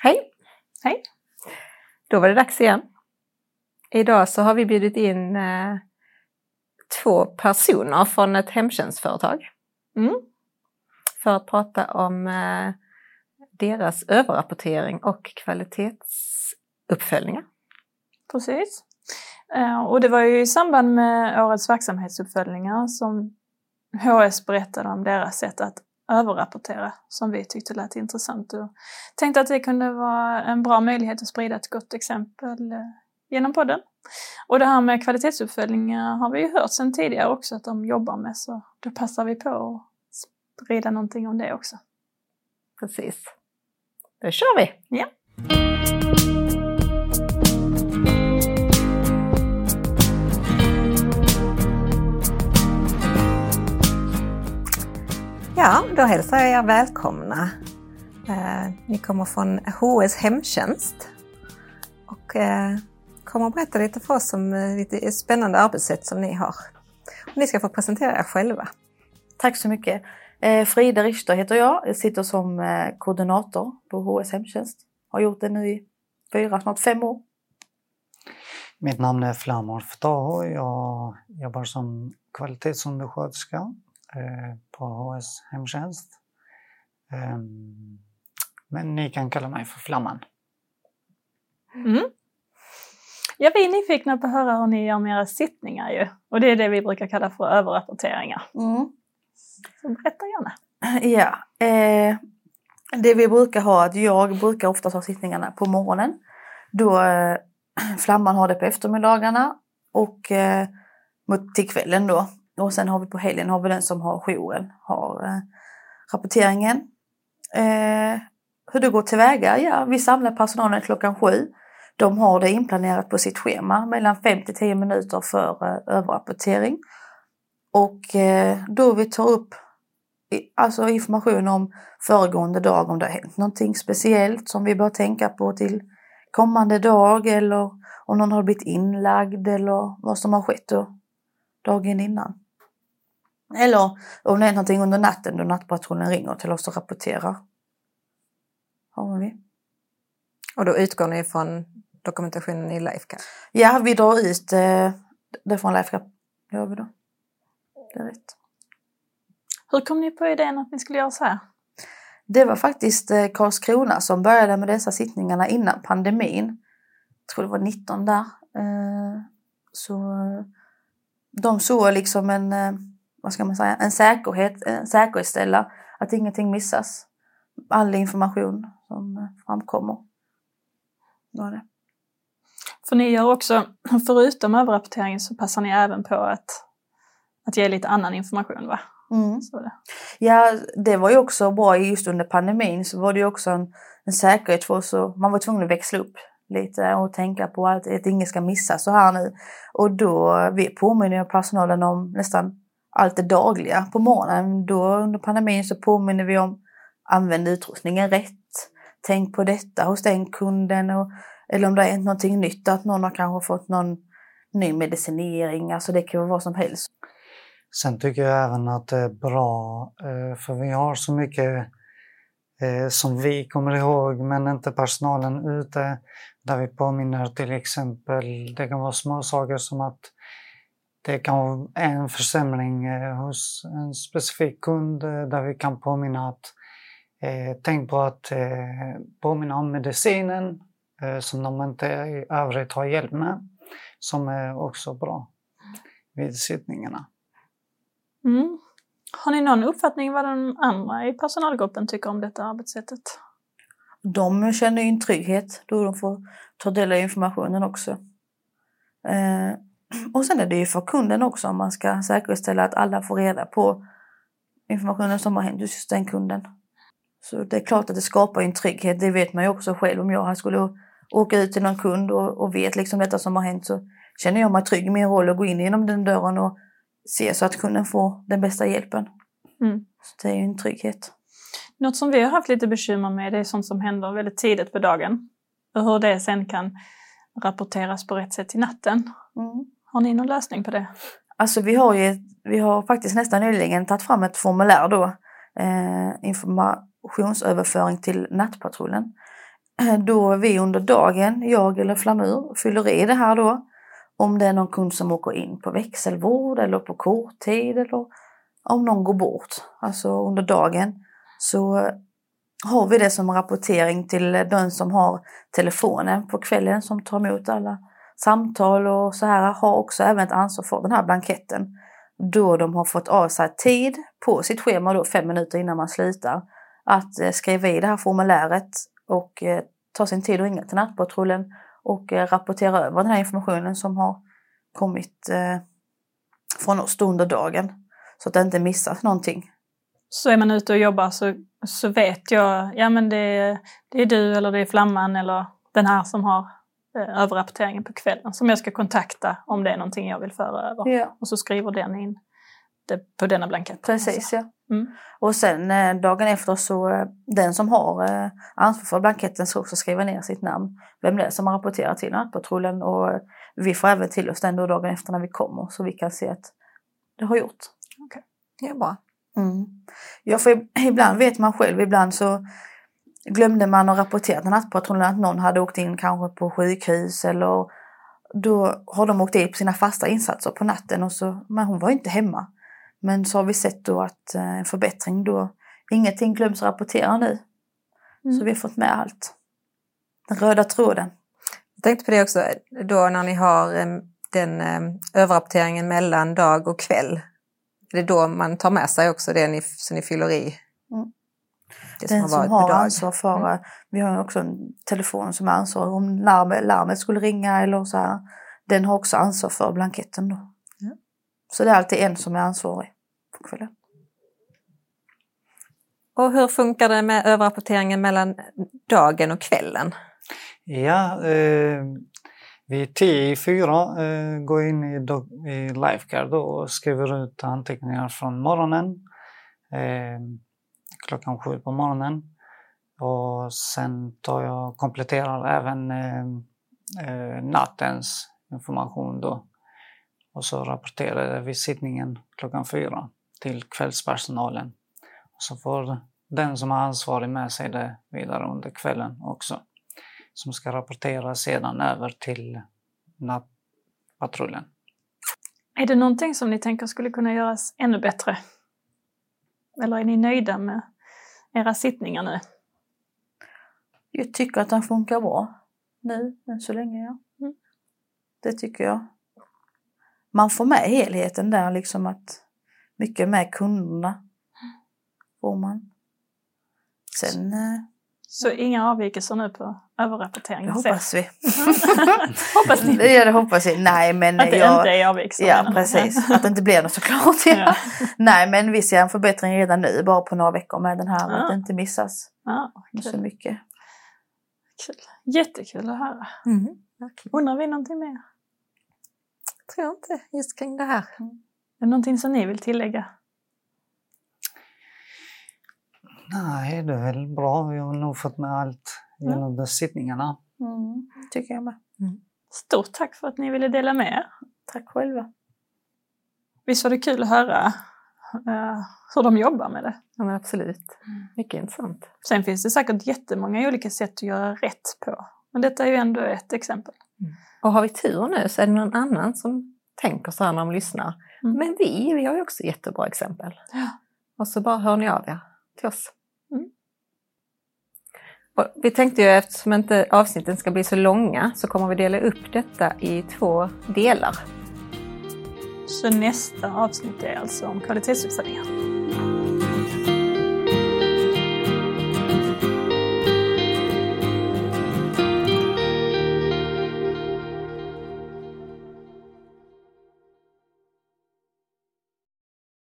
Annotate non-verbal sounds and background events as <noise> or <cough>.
Hej! Hej! Då var det dags igen. Idag så har vi bjudit in eh, två personer från ett hemtjänstföretag. Mm. För att prata om eh, deras överrapportering och kvalitetsuppföljningar. Precis. Eh, Och det var ju i samband med årets verksamhetsuppföljningar som HS berättade om deras sätt att överrapportera som vi tyckte lät intressant och tänkte att det kunde vara en bra möjlighet att sprida ett gott exempel eh, genom podden. Och det här med kvalitetsuppföljningar har vi ju hört sedan tidigare också att de jobbar med så då passar vi på att sprida någonting om det också. Precis. Då kör vi! Ja. Ja, då hälsar jag er välkomna. Eh, ni kommer från HS Hemtjänst och eh, kommer att berätta lite för oss om eh, lite spännande arbetssätt som ni har. Och ni ska få presentera er själva. Tack så mycket. Frida Richter heter jag. Jag sitter som koordinator på HS Hemtjänst. Har gjort det nu i fyra, snart fem år. Mitt namn är Flamor Ftaho. Jag jobbar som kvalitetsundersköterska på HS Hemtjänst. Ehm, Men ni kan kalla mig för Flamman. Mm. Ja, vi är nyfikna på att höra hur ni gör med era sittningar ju. Och det är det vi brukar kalla för överrapporteringar. Mm. Så berätta gärna. Ja, eh, det vi brukar ha, att jag brukar ofta ha sittningarna på morgonen. Då eh, Flamman har det på eftermiddagarna och eh, mot till kvällen då. Och sen har vi på helgen har vi den som har jouren, har eh, rapporteringen. Eh, hur det går tillväga? Ja, vi samlar personalen klockan sju. De har det inplanerat på sitt schema mellan 5 till 10 minuter för eh, överrapportering. Och eh, då vi tar upp alltså information om föregående dag, om det har hänt någonting speciellt som vi bör tänka på till kommande dag eller om någon har blivit inlagd eller vad som har skett då, dagen innan. Eller om det är någonting under natten då nattpatrullen ringer till oss och rapporterar. Har vi. Och då utgår ni från dokumentationen i Lifecare. Ja, vi drar ut eh, det från Lifecap. Det gör vi då. Det är rätt. Hur kom ni på idén att ni skulle göra så här? Det var faktiskt eh, Karlskrona som började med dessa sittningarna innan pandemin. Jag tror det var 19 där. Eh, Så eh, de såg liksom en, eh, vad ska man säga, en säkerhet, en säkerhetsställa. Att ingenting missas. All information som framkommer. Var det. För ni gör också, förutom överrapporteringen så passar ni även på att, att ge lite annan information va? Mm. Det. Ja, det var ju också bra just under pandemin så var det ju också en, en säkerhet för oss. Och man var tvungen att växla upp lite och tänka på att, att inget ska missas så här nu. Och då vi påminner personalen om nästan allt det dagliga på morgonen. Då under pandemin så påminner vi om använd utrustningen rätt. Tänk på detta hos den kunden. Och, eller om det är någonting nytt, att någon har kanske fått någon ny medicinering. Alltså det kan vara vad som helst. Sen tycker jag även att det är bra, eh, för vi har så mycket eh, som vi kommer ihåg, men inte personalen ute, där vi påminner till exempel, det kan vara små saker som att det kan vara en försämring eh, hos en specifik kund eh, där vi kan påminna att eh, tänk på att eh, påminna om medicinen eh, som de inte i övrigt har hjälp med, som är också bra vid sittningarna. Mm. Har ni någon uppfattning vad de andra i personalgruppen tycker om detta arbetssättet? De känner ju en trygghet då de får ta del av informationen också. Eh, och sen är det ju för kunden också om man ska säkerställa att alla får reda på informationen som har hänt just den kunden. Så det är klart att det skapar en trygghet, det vet man ju också själv. Om jag skulle åka ut till någon kund och, och vet liksom detta som har hänt så känner jag mig trygg i min roll att gå in genom den dörren och se så att kunden får den bästa hjälpen. Mm. Så det är ju en trygghet. Något som vi har haft lite bekymmer med det är sånt som händer väldigt tidigt på dagen. Och hur det sen kan rapporteras på rätt sätt i natten. Mm. Har ni någon lösning på det? Alltså vi har ju, vi har faktiskt nästan nyligen tagit fram ett formulär då. Eh, informationsöverföring till nattpatrullen. <clears throat> då vi under dagen, jag eller Flamur, fyller i det här då. Om det är någon kund som åker in på växelvård eller på korttid eller om någon går bort, alltså under dagen, så har vi det som rapportering till den som har telefonen på kvällen som tar emot alla samtal och så här, har också även ett ansvar för den här blanketten. Då de har fått av sig tid på sitt schema då fem minuter innan man slutar att eh, skriva i det här formuläret och eh, ta sin tid och ringa till nattpatrullen och eh, rapportera över den här informationen som har kommit från oss under dagen. Så att det inte missas någonting. Så är man ute och jobbar så, så vet jag, ja men det, det är du eller det är Flamman eller den här som har överrapporteringen på kvällen som jag ska kontakta om det är någonting jag vill föra över. Ja. Och så skriver den in det på denna blankett. Precis ja. Mm. Och sen eh, dagen efter så eh, den som har eh, ansvar för blanketten ska också skriva ner sitt namn. Vem det är som har rapporterat till nattpatrullen och eh, vi får även till oss den då dagen efter när vi kommer så vi kan se att det har gjort. Det är bra. Mm. Ja, för ibland vet man själv, ibland så glömde man att rapportera till nattpatrullen att någon hade åkt in kanske på sjukhus eller då har de åkt dit på sina fasta insatser på natten och så, men hon var inte hemma. Men så har vi sett då att eh, en förbättring då, ingenting glöms rapportera nu. Mm. Så vi har fått med allt. Den röda tråden. Jag tänkte på det också, då när ni har eh, den eh, överrapporteringen mellan dag och kväll. Det är då man tar med sig också det ni, så ni fyller i? Mm. Det Den som på har dag. ansvar för, eh, vi har också en telefon som är ansvarig om larmet, larmet skulle ringa eller så här. Den har också ansvar för blanketten då. Ja. Så det är alltid en som är ansvarig på kvällen. Och hur funkar det med överrapporteringen mellan dagen och kvällen? Ja, eh, vid 10 i 4 eh, går in i, dog, i Lifeguard och skriver ut anteckningar från morgonen. Eh, klockan sju på morgonen. Och sen tar jag kompletterar även eh, eh nattens information då. Och så rapporterar jag vid sittningen klockan fyra till kvällspersonalen. Och så får den som är ansvarig med sig det vidare under kvällen också. Som ska rapportera sedan över till nattpatrullen. Är det någonting som ni tänker skulle kunna göras ännu bättre? Eller är ni nöjda med era sittningar nu? Jag tycker att den funkar bra nu, än så länge. Ja. Mm. Det tycker jag. Man får med helheten där, liksom att mycket med kunderna får man. Sen, eh, Så inga avvikelser nu på det överrapporteringen? hoppas vi. <laughs> hoppas ni. Ja, det hoppas vi. Nej, men Att det jag... inte är avvikelser? Ja, menar precis. <laughs> Att det inte blir något såklart. Ja. Ja. Nej, men vi ser en förbättring redan nu, bara på några veckor med den här, Ja. att det inte missas Ja, så mycket. kul. Jättekul att höra. Mm. Undrar vi någonting mer? Tror jag inte just kring det här. Är det någonting som ni vill tillägga? Nej, det är väl bra. Vi har nog fått med allt gällande sittningarna. Mm, tycker jag med. Stort tack för att ni ville dela med er. Tack själva. Visst var det kul att höra eh, hur de jobbar med det? Ja, men absolut. Mycket intressant. Sen finns det säkert jättemånga olika sätt att göra rätt på. Men detta är ju ändå ett exempel. Och har vi tur nu så är det någon annan som tänker så här när de lyssnar. Mm. Men vi, vi har ju också jättebra exempel. Ja. Och så bara hör ni av er till oss. Och vi tänkte ju eftersom inte avsnitten ska bli så långa så kommer vi dela upp detta i två delar. Så nästa avsnitt är alltså om kvalitetsuppföljningar.